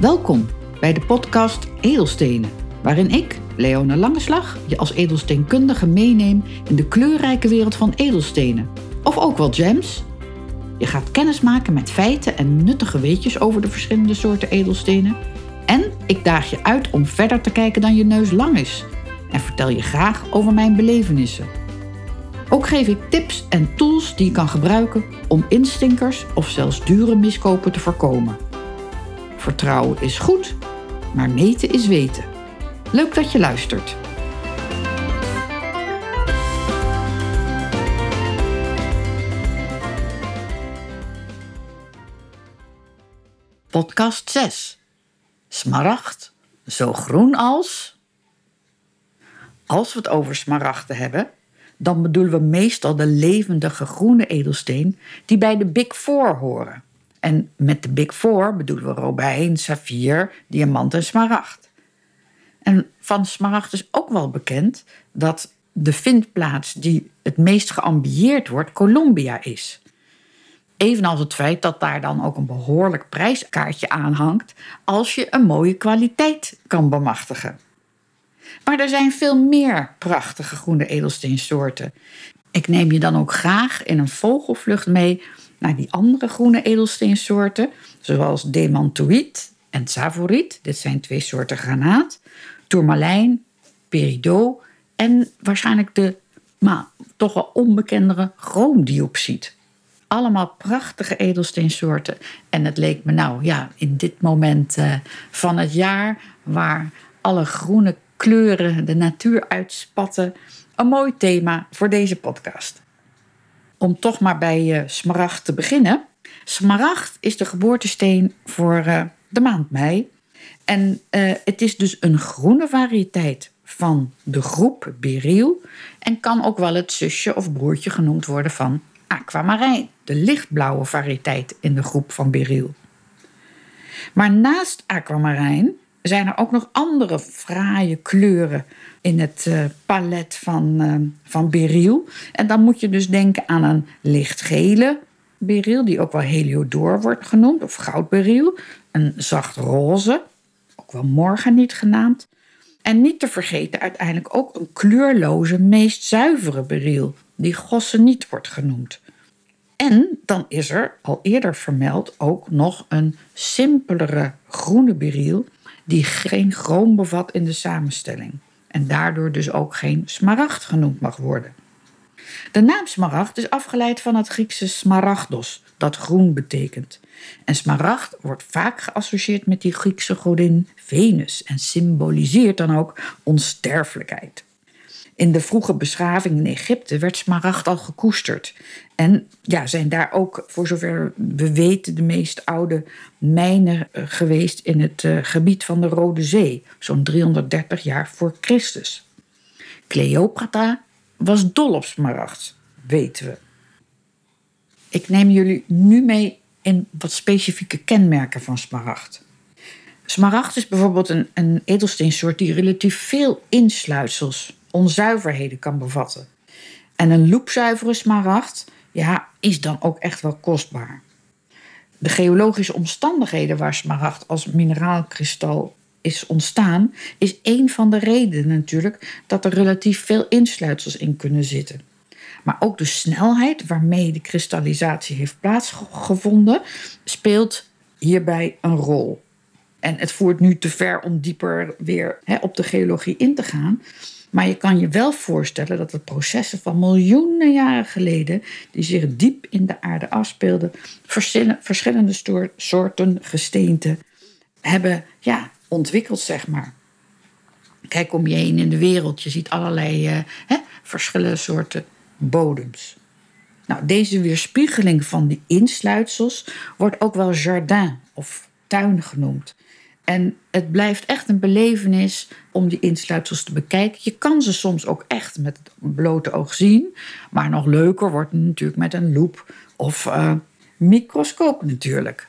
Welkom bij de podcast Edelstenen, waarin ik, Leone Langeslag, je als edelsteenkundige meeneem in de kleurrijke wereld van edelstenen. Of ook wel gems. Je gaat kennis maken met feiten en nuttige weetjes over de verschillende soorten edelstenen. En ik daag je uit om verder te kijken dan je neus lang is. En vertel je graag over mijn belevenissen. Ook geef ik tips en tools die je kan gebruiken om instinkers of zelfs dure miskopen te voorkomen. Vertrouwen is goed, maar meten is weten. Leuk dat je luistert. Podcast 6. Smaragd, zo groen als. Als we het over smaragden hebben, dan bedoelen we meestal de levendige groene edelsteen die bij de Big Four horen. En met de Big Four bedoelen we robijn, saffier, diamant en smaragd. En van smaragd is ook wel bekend dat de vindplaats die het meest geambieerd wordt, Colombia is. Evenals het feit dat daar dan ook een behoorlijk prijskaartje aan hangt als je een mooie kwaliteit kan bemachtigen. Maar er zijn veel meer prachtige groene edelsteensoorten. Ik neem je dan ook graag in een vogelvlucht mee naar die andere groene edelsteensoorten, zoals demantoïd en savoriet. Dit zijn twee soorten granaat. Tourmalijn, peridot en waarschijnlijk de maar toch wel onbekendere chroomdiopsied. Allemaal prachtige edelsteensoorten. En het leek me nou ja, in dit moment uh, van het jaar, waar alle groene kleuren de natuur uitspatten, een mooi thema voor deze podcast. Om toch maar bij uh, smaragd te beginnen. Smaragd is de geboortesteen voor uh, de maand mei. En uh, het is dus een groene variëteit van de groep beryl. En kan ook wel het zusje of broertje genoemd worden van aquamarijn, de lichtblauwe variëteit in de groep van beryl. Maar naast aquamarijn zijn er ook nog andere fraaie kleuren in het uh, palet van, uh, van beryl. En dan moet je dus denken aan een lichtgele beryl, die ook wel heliodor wordt genoemd, of goudberyl. Een zacht roze, ook wel morganiet genaamd. En niet te vergeten uiteindelijk ook een kleurloze, meest zuivere beryl, die gosseniet wordt genoemd. En dan is er, al eerder vermeld, ook nog een simpelere groene beryl die geen chroom bevat in de samenstelling en daardoor dus ook geen smaragd genoemd mag worden. De naam smaragd is afgeleid van het Griekse smaragdos, dat groen betekent. En smaragd wordt vaak geassocieerd met die Griekse godin Venus en symboliseert dan ook onsterfelijkheid. In de vroege beschaving in Egypte werd smaragd al gekoesterd. En ja, zijn daar ook, voor zover we weten, de meest oude mijnen eh, geweest in het uh, gebied van de Rode Zee, zo'n 330 jaar voor Christus. Cleopatra was dol op smaragd, weten we. Ik neem jullie nu mee in wat specifieke kenmerken van smaragd. Smaragd is bijvoorbeeld een, een edelsteensoort die relatief veel insluitsels, onzuiverheden kan bevatten. En een loepzuivere smaragd ja, is dan ook echt wel kostbaar. De geologische omstandigheden waar smaragd als mineraalkristal is ontstaan, is een van de redenen natuurlijk dat er relatief veel insluitsels in kunnen zitten. Maar ook de snelheid waarmee de kristallisatie heeft plaatsgevonden speelt hierbij een rol. En het voert nu te ver om dieper weer op de geologie in te gaan. Maar je kan je wel voorstellen dat het processen van miljoenen jaren geleden, die zich diep in de aarde afspeelden, verschillende soorten gesteenten hebben ja, ontwikkeld, zeg maar. Kijk om je heen in de wereld, je ziet allerlei hè, verschillende soorten bodems. Nou, deze weerspiegeling van die insluitsels wordt ook wel jardin of tuin genoemd. En het blijft echt een belevenis om die insluitsels te bekijken. Je kan ze soms ook echt met het blote oog zien. Maar nog leuker wordt het natuurlijk met een loep of uh, microscoop natuurlijk.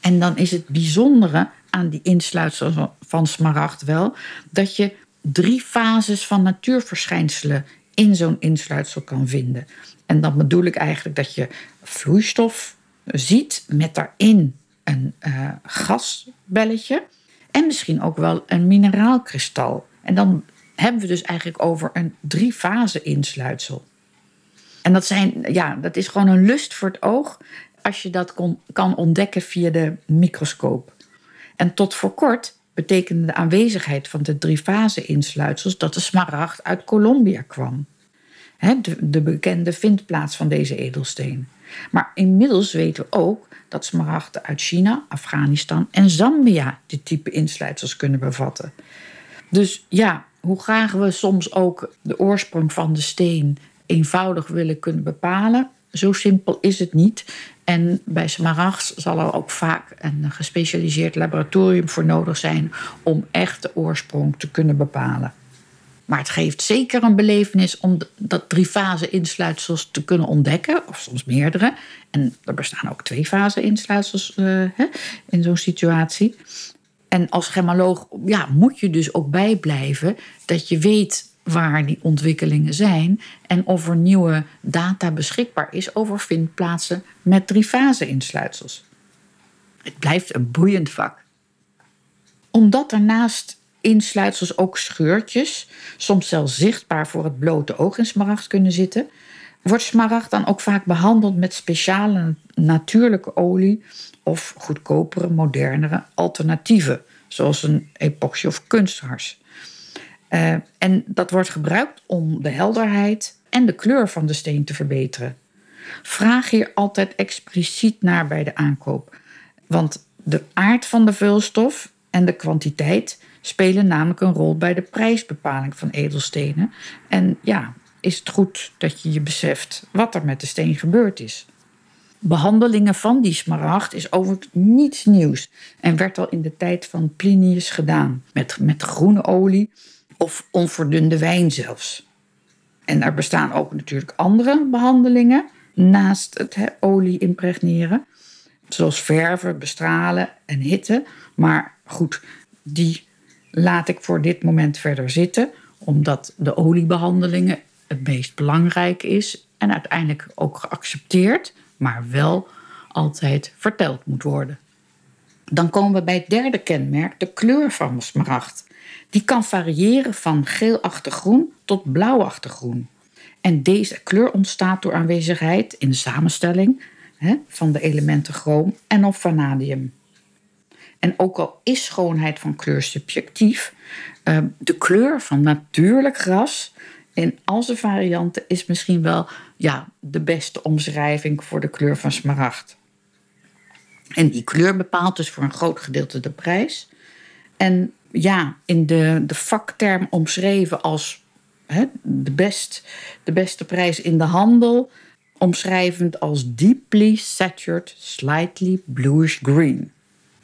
En dan is het bijzondere aan die insluitsels van smaragd wel dat je drie fases van natuurverschijnselen in zo'n insluitsel kan vinden. En dan bedoel ik eigenlijk dat je vloeistof ziet met daarin een uh, gasbelletje en misschien ook wel een mineraalkristal. En dan hebben we dus eigenlijk over een drie-fase insluitsel. En dat, zijn, ja, dat is gewoon een lust voor het oog als je dat kon, kan ontdekken via de microscoop. En tot voor kort betekende de aanwezigheid van de drie-fase insluitsels dat de smaragd uit Colombia kwam. De, de bekende vindplaats van deze edelsteen. Maar inmiddels weten we ook dat smaragden uit China, Afghanistan en Zambia dit type insluitsels kunnen bevatten. Dus ja, hoe graag we soms ook de oorsprong van de steen eenvoudig willen kunnen bepalen, zo simpel is het niet. En bij smaragd zal er ook vaak een gespecialiseerd laboratorium voor nodig zijn om echt de oorsprong te kunnen bepalen. Maar het geeft zeker een belevenis om dat drie-fase insluitsels te kunnen ontdekken, of soms meerdere. En er bestaan ook twee-fase insluitsels uh, in zo'n situatie. En als gemoloog ja, moet je dus ook bijblijven dat je weet waar die ontwikkelingen zijn en of er nieuwe data beschikbaar is over vindplaatsen met drie-fase insluitsels. Het blijft een boeiend vak. Omdat er naast insluitsels ook scheurtjes, soms zelfs zichtbaar voor het blote oog in smaragd kunnen zitten, wordt smaragd dan ook vaak behandeld met speciale natuurlijke olie of goedkopere, modernere alternatieven, zoals een epoxy of kunsthars. Uh, en dat wordt gebruikt om de helderheid en de kleur van de steen te verbeteren. Vraag hier altijd expliciet naar bij de aankoop, want de aard van de vulstof en de kwantiteit spelen namelijk een rol bij de prijsbepaling van edelstenen. En ja, is het goed dat je je beseft wat er met de steen gebeurd is. Behandelingen van die smaragd is overigens niets nieuws en werd al in de tijd van Plinius gedaan. Met, met groene olie of onverdunde wijn zelfs. En er bestaan ook natuurlijk andere behandelingen naast het olie impregneren, zoals verven, bestralen en hitte. Maar goed, die laat ik voor dit moment verder zitten, omdat de oliebehandelingen het meest belangrijk is en uiteindelijk ook geaccepteerd, maar wel altijd verteld moet worden. Dan komen we bij het derde kenmerk, de kleur van smaragd. Die kan variëren van geelachtig groen tot blauwachtig groen. En deze kleur ontstaat door aanwezigheid in de samenstelling hè, van de elementen chroom en of vanadium. En ook al is schoonheid van kleur subjectief, uh, de kleur van natuurlijk gras in al zijn varianten is misschien wel ja, de beste omschrijving voor de kleur van smaragd. En die kleur bepaalt dus voor een groot gedeelte de prijs. En ja, in de, de vakterm omschreven als de, best, de beste prijs in de handel, omschrijvend als deeply saturated, slightly bluish green.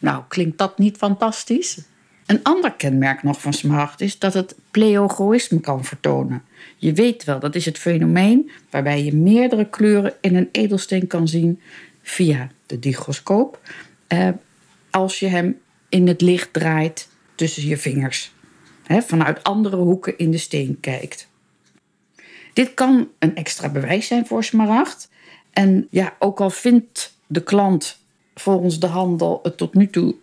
Nou, klinkt dat niet fantastisch? Een ander kenmerk nog van smaragd is dat het pleogoïsme kan vertonen. Je weet wel, dat is het fenomeen waarbij je meerdere kleuren in een edelsteen kan zien via de digroscoop. Eh, als je hem in het licht draait tussen je vingers. Vanuit andere hoeken in de steen kijkt. Dit kan een extra bewijs zijn voor smaragd. En ja, ook al vindt de klant volgens de handel het tot nu toe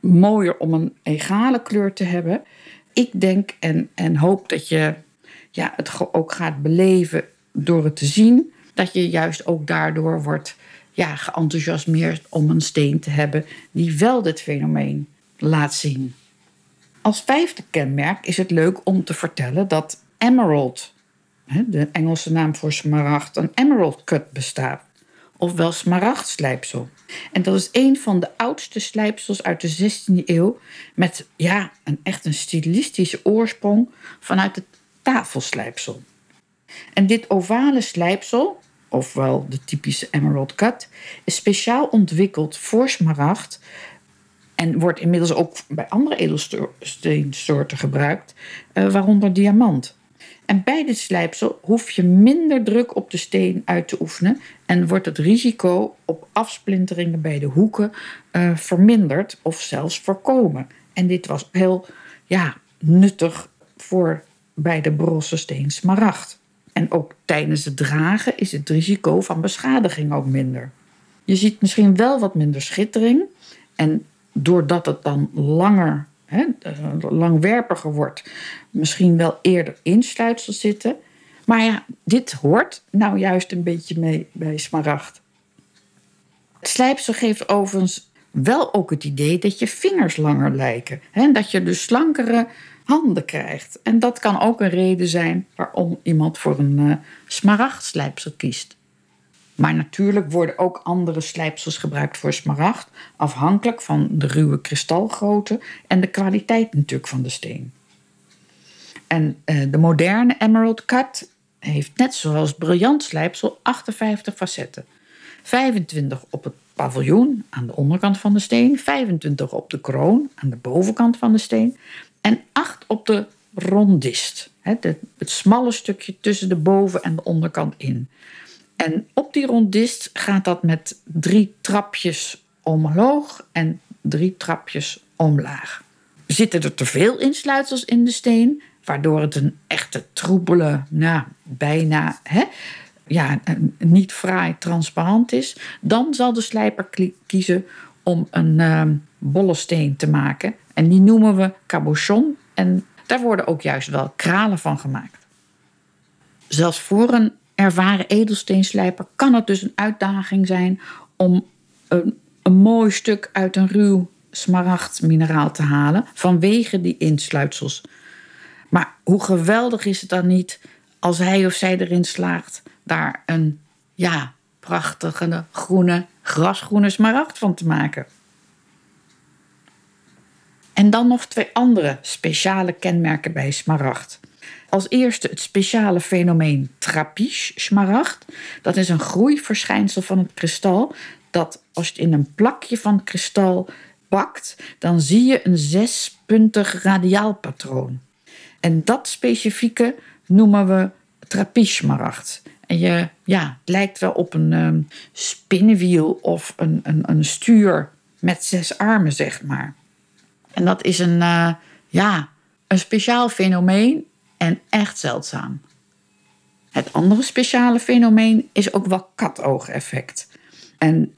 mooier om een egale kleur te hebben. Ik denk en, en hoop dat je ja, het ook gaat beleven door het te zien. Dat je juist ook daardoor wordt ja, geenthousiasmeerd om een steen te hebben die wel dit fenomeen laat zien. Als vijfde kenmerk is het leuk om te vertellen dat emerald, de Engelse naam voor smaragd, een emerald cut bestaat ofwel smaragdslijpsel. En dat is een van de oudste slijpsels uit de 16e eeuw met ja, een echt een stilistische oorsprong vanuit het tafelslijpsel. En dit ovale slijpsel, ofwel de typische emerald cut, is speciaal ontwikkeld voor smaragd en wordt inmiddels ook bij andere edelsteensoorten gebruikt, eh, waaronder diamant. En bij dit slijpsel hoef je minder druk op de steen uit te oefenen en wordt het risico op afsplinteringen bij de hoeken uh, verminderd of zelfs voorkomen. En dit was heel ja, nuttig voor bij de brosse steen smaragd. En ook tijdens het dragen is het risico van beschadiging ook minder. Je ziet misschien wel wat minder schittering En doordat het dan langer, hè, langwerpiger wordt, misschien wel eerder insluitsels zitten. Maar ja, dit hoort nou juist een beetje mee bij smaragd. Slijpsel geeft overigens wel ook het idee dat je vingers langer lijken. Hè? Dat je dus slankere handen krijgt. En dat kan ook een reden zijn waarom iemand voor een uh, smaragdslijpsel kiest. Maar natuurlijk worden ook andere slijpsels gebruikt voor smaragd, afhankelijk van de ruwe kristalgrootte en de kwaliteit natuurlijk van de steen. En uh, de moderne emerald cut heeft net zoals briljant slijpsel 58 facetten. 25 op het paviljoen aan de onderkant van de steen, 25 op de kroon aan de bovenkant van de steen en 8 op de rondist, het smalle stukje tussen de boven- en de onderkant in. En op die rondist gaat dat met drie trapjes omhoog en drie trapjes omlaag. Zitten er te veel insluitsels in de steen, waardoor het een echte troebele, nou, bijna hè, ja, niet fraai transparant is, dan zal de slijper kiezen om een uh, bolle steen te maken. En die noemen we cabochon. En daar worden ook juist wel kralen van gemaakt. Zelfs voor een ervaren edelsteenslijper kan het dus een uitdaging zijn om een, mooi stuk uit een ruw smaragdmineraal te halen vanwege die insluitsels. Maar hoe geweldig is het dan niet als hij of zij erin slaagt daar een ja, prachtige groene, grasgroene smaragd van te maken. En dan nog twee andere speciale kenmerken bij smaragd. Als eerste het speciale fenomeen trapiche-smaragd. Dat is een groeiverschijnsel van het kristal. Dat als je het in een plakje van kristal bakt, dan zie je een zespuntig radiaalpatroon. En dat specifieke noemen we trapiche-smaragd. En je, ja, het lijkt wel op een um, spinnenwiel of een, een, een stuur met zes armen, zeg maar. En dat is een, uh, ja, een speciaal fenomeen en echt zeldzaam. Het andere speciale fenomeen is ook wel katoogeffect. En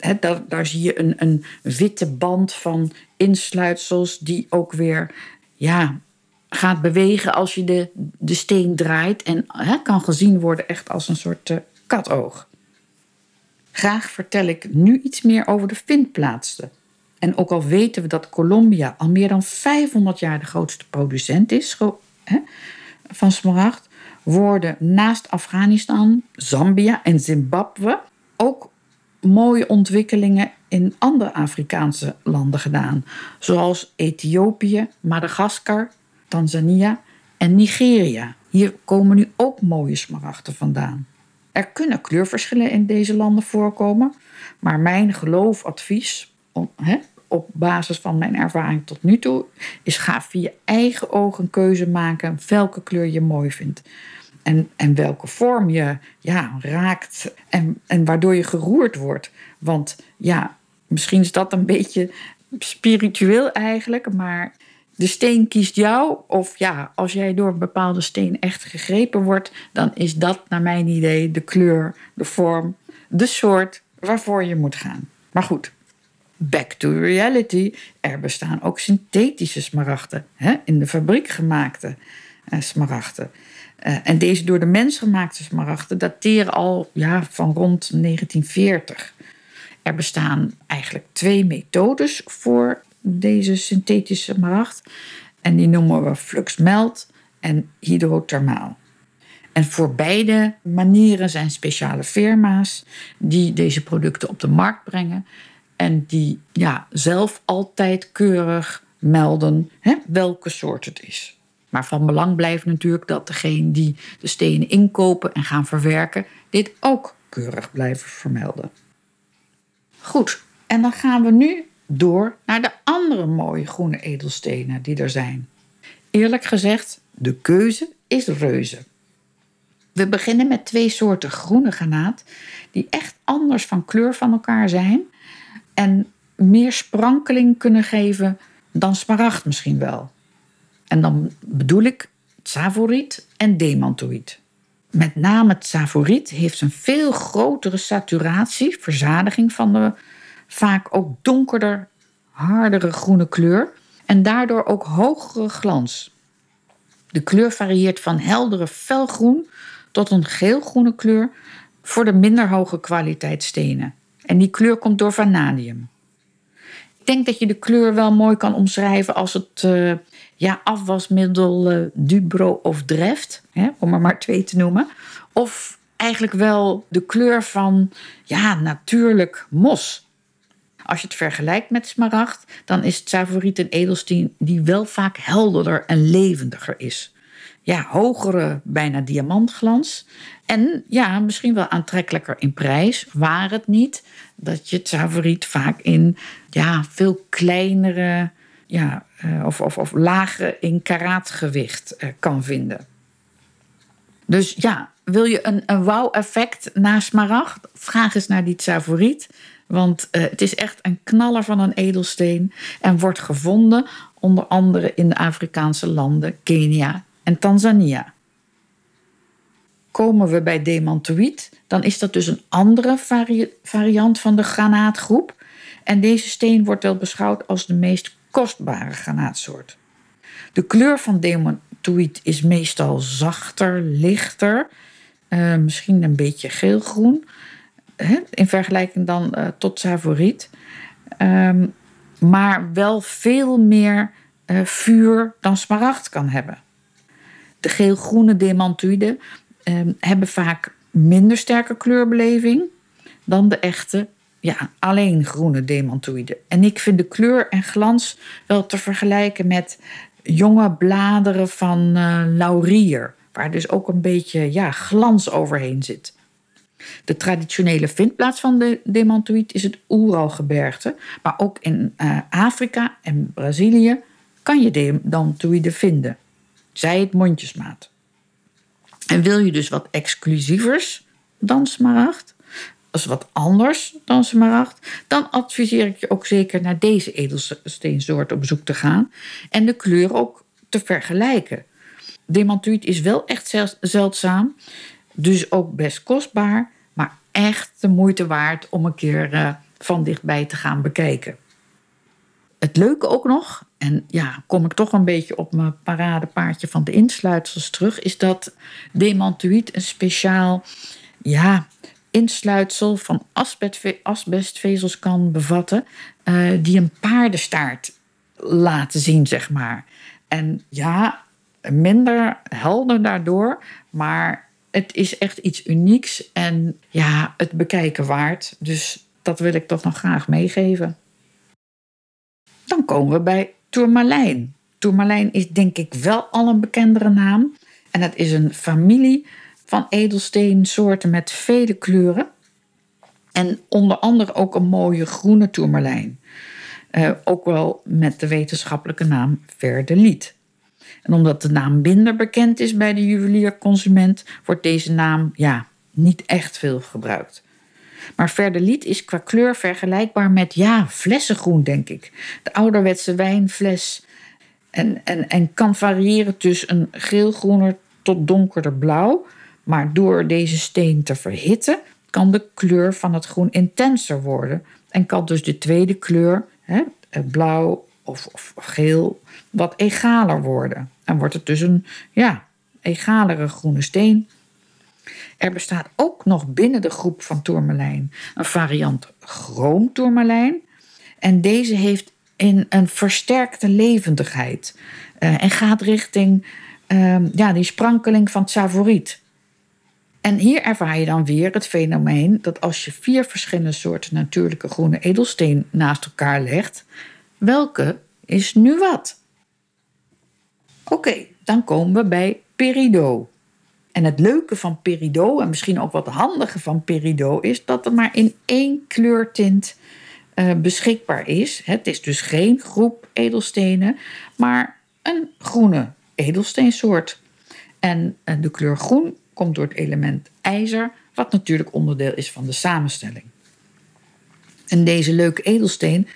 daar, zie je een, een witte band van insluitsels die ook weer ja, gaat bewegen als je de, de steen draait. En kan gezien worden echt als een soort uh, katoog. Graag vertel ik nu iets meer over de vindplaatsen. En ook al weten we dat Colombia al meer dan 500 jaar de grootste producent is van smaragd, worden naast Afghanistan, Zambia en Zimbabwe ook mooie ontwikkelingen in andere Afrikaanse landen gedaan, zoals Ethiopië, Madagaskar, Tanzania en Nigeria. Hier komen nu ook mooie smaragden vandaan. Er kunnen kleurverschillen in deze landen voorkomen, maar mijn geloofadvies om, hè, op basis van mijn ervaring tot nu toe is ga via eigen ogen een keuze maken welke kleur je mooi vindt. En, en welke vorm je ja, raakt en, en waardoor je geroerd wordt. Want ja, misschien is dat een beetje spiritueel eigenlijk, maar de steen kiest jou. Of ja, als jij door een bepaalde steen echt gegrepen wordt, dan is dat naar mijn idee de kleur, de vorm, de soort waarvoor je moet gaan. Maar goed, back to reality. Er bestaan ook synthetische smaragden, hè? in de fabriek gemaakte uh, smaragden. Uh, en deze door de mens gemaakte smaragden dateren al ja, van rond 1940. Er bestaan eigenlijk twee methodes voor deze synthetische smaragd. En die noemen we fluxmelt en hydrothermaal. En voor beide manieren zijn speciale firma's die deze producten op de markt brengen. En die ja, zelf altijd keurig melden hè, welke soort het is. Maar van belang blijft natuurlijk dat degene die de stenen inkopen en gaan verwerken, dit ook keurig blijven vermelden. Goed, en dan gaan we nu door naar de andere mooie groene edelstenen die er zijn. Eerlijk gezegd, de keuze is reuze. We beginnen met twee soorten groene granaat die echt anders van kleur van elkaar zijn en meer sprankeling kunnen geven dan smaragd misschien wel. En dan bedoel ik savoriet en demantoïd. Met name het heeft een veel grotere saturatie, verzadiging van de vaak ook donkerder hardere groene kleur en daardoor ook hogere glans. De kleur varieert van heldere felgroen tot een geelgroene kleur voor de minder hoge kwaliteit stenen. En die kleur komt door vanadium. Ik denk dat je de kleur wel mooi kan omschrijven als het uh, ja, afwasmiddel uh, Dubro of Dreft, hè, om er maar twee te noemen. Of eigenlijk wel de kleur van ja, natuurlijk mos. Als je het vergelijkt met smaragd, dan is het favoriet een edelsteen die wel vaak helderder en levendiger is. Ja, hogere, bijna diamantglans. En ja, misschien wel aantrekkelijker in prijs, waar het niet dat je het favoriet vaak in ja, veel kleinere ja, uh, of, of, of lagere in karaatgewicht uh, kan vinden. Dus ja, wil je een, een wauw-effect na smaragd? Vraag eens naar die favoriet. Want uh, het is echt een knaller van een edelsteen en wordt gevonden onder andere in de Afrikaanse landen Kenia en Tanzania. Komen we bij demantoïd, dan is dat dus een andere vari variant van de granaatgroep. En deze steen wordt wel beschouwd als de meest kostbare granaatsoort. De kleur van demantoïd is meestal zachter, lichter, uh, misschien een beetje geelgroen in vergelijking dan uh, tot favoriet. Um, maar wel veel meer uh, vuur dan smaragd kan hebben. De geel-groene demantoïden um, hebben vaak minder sterke kleurbeleving dan de echte, ja, alleen groene demantoïden. En ik vind de kleur en glans wel te vergelijken met jonge bladeren van uh, laurier, waar dus ook een beetje ja, glans overheen zit. De traditionele vindplaats van de demantoïd is het Oeralgebergte. Maar ook in uh, Afrika en Brazilië kan je demantoïden vinden. Zij het mondjesmaat. En wil je dus wat exclusievers dan smaragd, als wat anders dan smaragd, dan adviseer ik je ook zeker naar deze edelsteensoort op zoek te gaan en de kleur ook te vergelijken. Demantoïd is wel echt zeldzaam dus ook best kostbaar, maar echt de moeite waard om een keer uh, van dichtbij te gaan bekijken. Het leuke ook nog, en ja, kom ik toch een beetje op mijn paradepaardje van de insluitsels terug, is dat demantoïd een speciaal ja, insluitsel van asbestvezels kan bevatten, uh, die een paardenstaart laten zien, zeg maar. En ja, minder helder daardoor, maar het is echt iets unieks en ja, het bekijken waard. Dus dat wil ik toch nog graag meegeven. Dan komen we bij tourmalijn. Tourmalijn is denk ik wel al een bekendere naam. En het is een familie van edelsteensoorten met vele kleuren. En onder andere ook een mooie groene tourmalijn. Uh, ook wel met de wetenschappelijke naam verdeliet. En omdat de naam minder bekend is bij de juwelierconsument, wordt deze naam ja, niet echt veel gebruikt. Maar verdeliet is qua kleur vergelijkbaar met ja, flessengroen, denk ik. De ouderwetse wijnfles. En, en, en kan variëren tussen een geelgroener tot donkerder blauw. Maar door deze steen te verhitten, kan de kleur van het groen intenser worden. En kan dus de tweede kleur, hè, blauw of, of geel, wat egaler worden. En wordt het dus een ja, egalere groene steen. Er bestaat ook nog binnen de groep van tourmalijn een variant chroomtourmalijn. En deze heeft in een versterkte levendigheid uh, en gaat richting uh, ja, die sprankeling van het. En hier ervaar je dan weer het fenomeen dat als je vier verschillende soorten natuurlijke groene edelsteen naast elkaar legt, welke is nu wat? Oké, dan komen we bij peridot. En het leuke van peridot, en misschien ook wat handige van peridot, is dat er maar in één kleurtint uh, beschikbaar is. Het is dus geen groep edelstenen, maar een groene edelsteensoort. En uh, de kleur groen komt door het element ijzer, wat natuurlijk onderdeel is van de samenstelling. En deze leuke edelsteen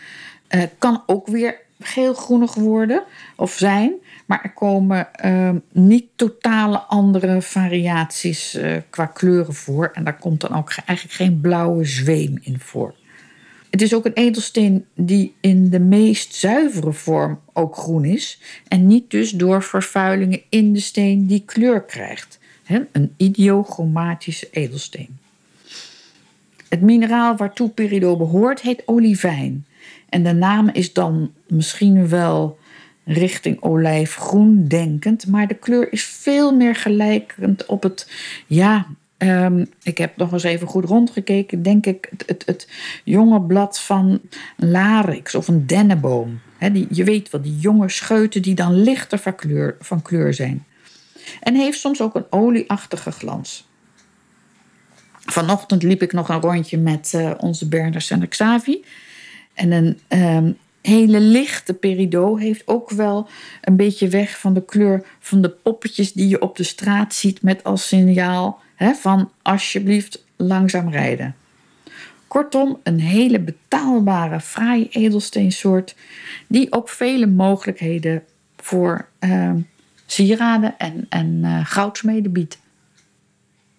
uh, kan ook weer geelgroenig worden of zijn. Maar er komen uh, niet totale andere variaties uh, qua kleuren voor. En daar komt dan ook eigenlijk geen blauwe zweem in voor. Het is ook een edelsteen die in de meest zuivere vorm ook groen is en niet dus door vervuilingen in de steen die kleur krijgt. Een idiochromatische edelsteen. Het mineraal waartoe peridot behoort heet olivijn. En de naam is dan misschien wel richting olijfgroen denkend, maar de kleur is veel meer gelijkend op het, ja, ehm, ik heb nog eens even goed rondgekeken, denk ik, het, het, het jonge blad van larix of een dennenboom. die, je weet wel, die jonge scheuten die dan lichter van kleur, van kleur zijn. En heeft soms ook een olieachtige glans. Vanochtend liep ik nog een rondje met uh, onze Berners en Xavi. En een ehm, hele lichte peridot heeft ook wel een beetje weg van de kleur van de poppetjes die je op de straat ziet met als signaal van alsjeblieft langzaam rijden. Kortom, een hele betaalbare, fraaie edelsteensoort die ook vele mogelijkheden voor uh, sieraden en, en uh, goudsmeden biedt.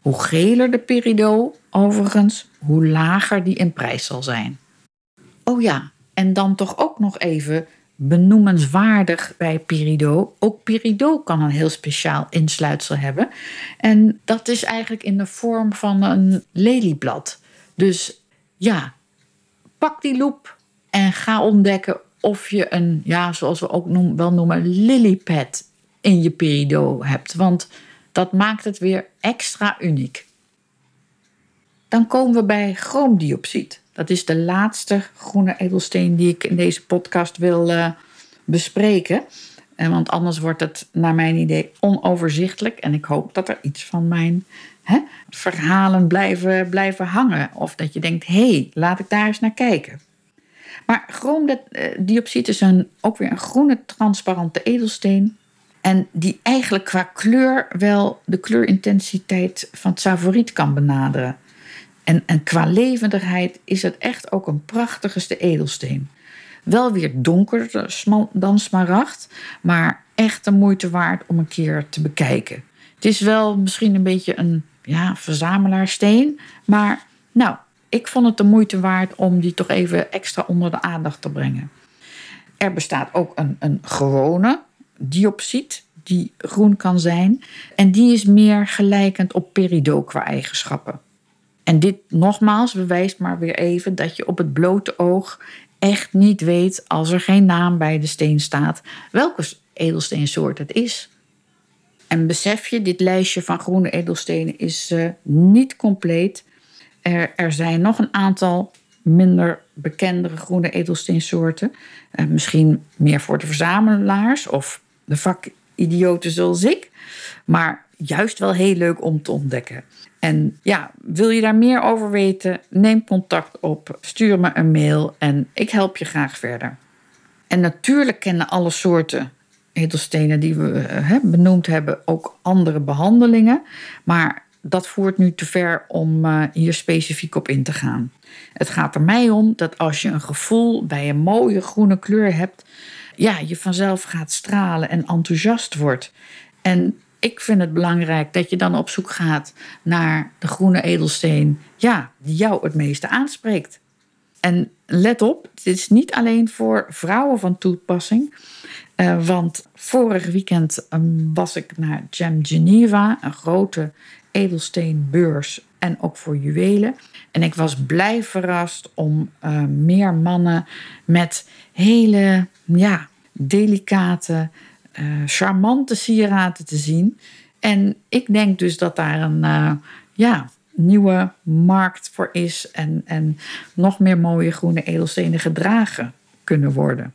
Hoe geler de peridot, overigens, hoe lager die in prijs zal zijn. Oh ja, en dan toch ook nog even benoemenswaardig bij Peridot. Ook Peridot kan een heel speciaal insluitsel hebben. En dat is eigenlijk in de vorm van een lelieblad. Dus ja, pak die loep en ga ontdekken of je een, ja, zoals we ook wel noemen, lilypad in je Peridot hebt. Want dat maakt het weer extra uniek. Dan komen we bij chroomdioxide. Dat is de laatste groene edelsteen die ik in deze podcast wil uh, bespreken. En want anders wordt het naar mijn idee onoverzichtelijk. En ik hoop dat er iets van mijn hè, verhalen blijven, blijven hangen. Of dat je denkt, hé, hey, laat ik daar eens naar kijken. Maar chroomdioxide is een, ook weer een groene transparante edelsteen. En die eigenlijk qua kleur wel de kleurintensiteit van het favoriet kan benaderen. En, en qua levendigheid is het echt ook een prachtigste edelsteen. Wel weer donkerder dan smaragd, maar echt de moeite waard om een keer te bekijken. Het is wel misschien een beetje een ja, verzamelaarssteen, maar nou, ik vond het de moeite waard om die toch even extra onder de aandacht te brengen. Er bestaat ook een, een gewone diopsied die groen kan zijn. En die is meer gelijkend op peridot qua eigenschappen. En dit nogmaals bewijst maar weer even dat je op het blote oog echt niet weet, als er geen naam bij de steen staat, welke edelsteensoort het is. En besef je, dit lijstje van groene edelstenen is uh, niet compleet. Er, er, zijn nog een aantal minder bekendere groene edelsteensoorten. Uh, misschien meer voor de verzamelaars of de vakidioten zoals ik. Maar juist wel heel leuk om te ontdekken. En ja, wil je daar meer over weten? Neem contact op, stuur me een mail en ik help je graag verder. En natuurlijk kennen alle soorten edelstenen die we uh, benoemd hebben ook andere behandelingen. Maar dat voert nu te ver om uh, hier specifiek op in te gaan. Het gaat er mij om dat als je een gevoel bij een mooie groene kleur hebt, ja, je vanzelf gaat stralen en enthousiast wordt. En ik vind het belangrijk dat je dan op zoek gaat naar de groene edelsteen, ja, die jou het meeste aanspreekt. En let op, het is niet alleen voor vrouwen van toepassing. Uh, want vorig weekend um, was ik naar Gem Geneva, een grote edelsteenbeurs en ook voor juwelen. En ik was blij verrast om uh, meer mannen met hele ja, delicate charmante sieraden te zien. En ik denk dus dat daar een uh, ja, nieuwe markt voor is en, en nog meer mooie groene edelstenen gedragen kunnen worden.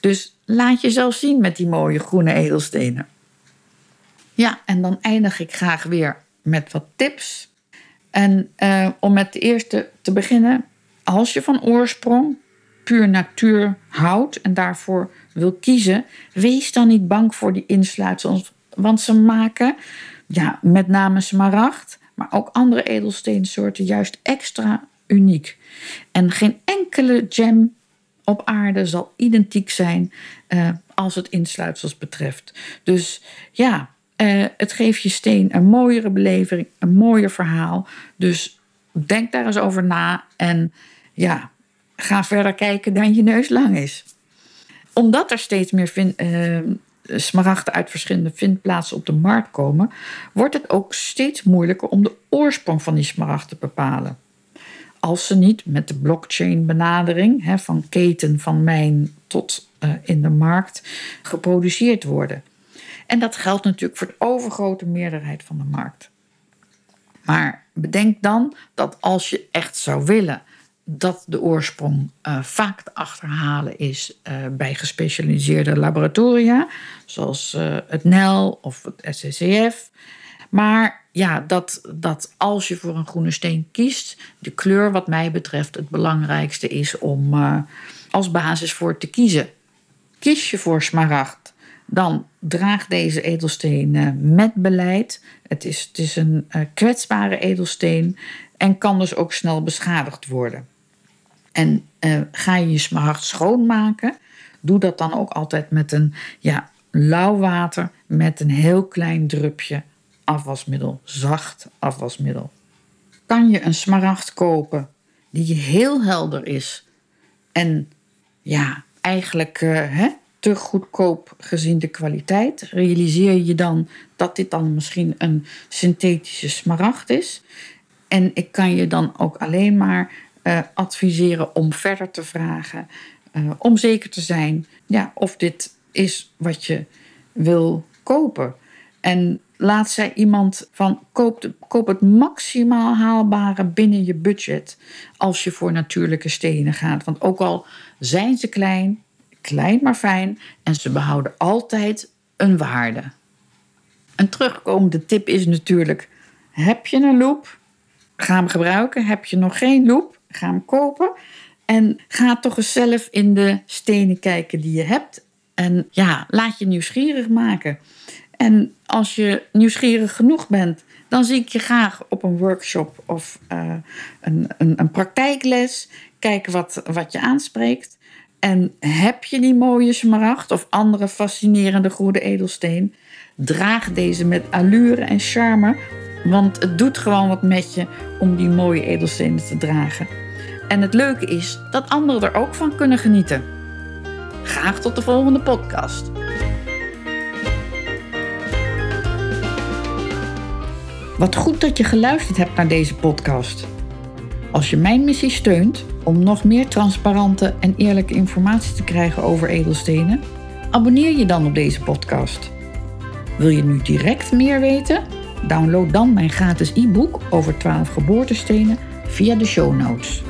Dus laat jezelf zien met die mooie groene edelstenen. Ja, en dan eindig ik graag weer met wat tips. En uh, om met de eerste te beginnen, als je van oorsprong puur natuur houdt en daarvoor wil kiezen, wees dan niet bang voor die insluitsels. Want ze maken, ja, met name smaragd, maar ook andere edelsteensoorten juist extra uniek. En geen enkele gem op aarde zal identiek zijn uh, als het insluitsels betreft. Dus ja, uh, het geeft je steen een mooiere beleving, een mooier verhaal. Dus denk daar eens over na en ja, ga verder kijken dan je neus lang is. Omdat er steeds meer uh, smaragden uit verschillende vindplaatsen op de markt komen, wordt het ook steeds moeilijker om de oorsprong van die smaragd te bepalen. Als ze niet met de blockchain-benadering van keten van mijn tot uh, in de markt geproduceerd worden. En dat geldt natuurlijk voor de overgrote meerderheid van de markt. Maar bedenk dan dat als je echt zou willen dat de oorsprong uh, vaak te achterhalen is uh, bij gespecialiseerde laboratoria, zoals uh, het NEL of het SCCF. Maar ja, dat, dat als je voor een groene steen kiest, de kleur wat mij betreft het belangrijkste is om als basis voor te kiezen. Kies je voor smaragd, dan draag deze edelsteen met beleid. Het is, het is een kwetsbare edelsteen en kan dus ook snel beschadigd worden. En uh, ga je je smaragd schoonmaken, doe dat dan ook altijd met een ja, lauw water met een heel klein drupje afwasmiddel, zacht afwasmiddel. Kan je een smaragd kopen die heel helder is en ja, eigenlijk uh, hè, te goedkoop gezien de kwaliteit, realiseer je dan dat dit dan misschien een synthetische smaragd is. En ik kan je dan ook alleen maar uh, adviseren om verder te vragen. Uh, om zeker te zijn ja, of dit is wat je wil kopen. En laat zij iemand van koop, koop het maximaal haalbare binnen je budget als je voor natuurlijke stenen gaat. Want ook al zijn ze klein, klein maar fijn en ze behouden altijd een waarde. Een terugkomende tip is natuurlijk: heb je een loop? Ga hem gebruiken. Heb je nog geen loop? Ga hem kopen. En ga toch eens zelf in de stenen kijken die je hebt. En ja, laat je nieuwsgierig maken. En als je nieuwsgierig genoeg bent, dan zie ik je graag op een workshop of uh, een, een, een, praktijkles. Kijken wat, wat je aanspreekt. En heb je die mooie smaragd of andere fascinerende goede edelsteen? Draag deze met allure en charme, want het doet gewoon wat met je om die mooie edelstenen te dragen. En het leuke is dat anderen er ook van kunnen genieten. Graag tot de volgende podcast. Wat goed dat je geluisterd hebt naar deze podcast. Als je mijn missie steunt om nog meer transparante en eerlijke informatie te krijgen over edelstenen, abonneer je dan op deze podcast. Wil je nu direct meer weten? Download dan mijn gratis e-book over 12 geboortestenen via de show notes.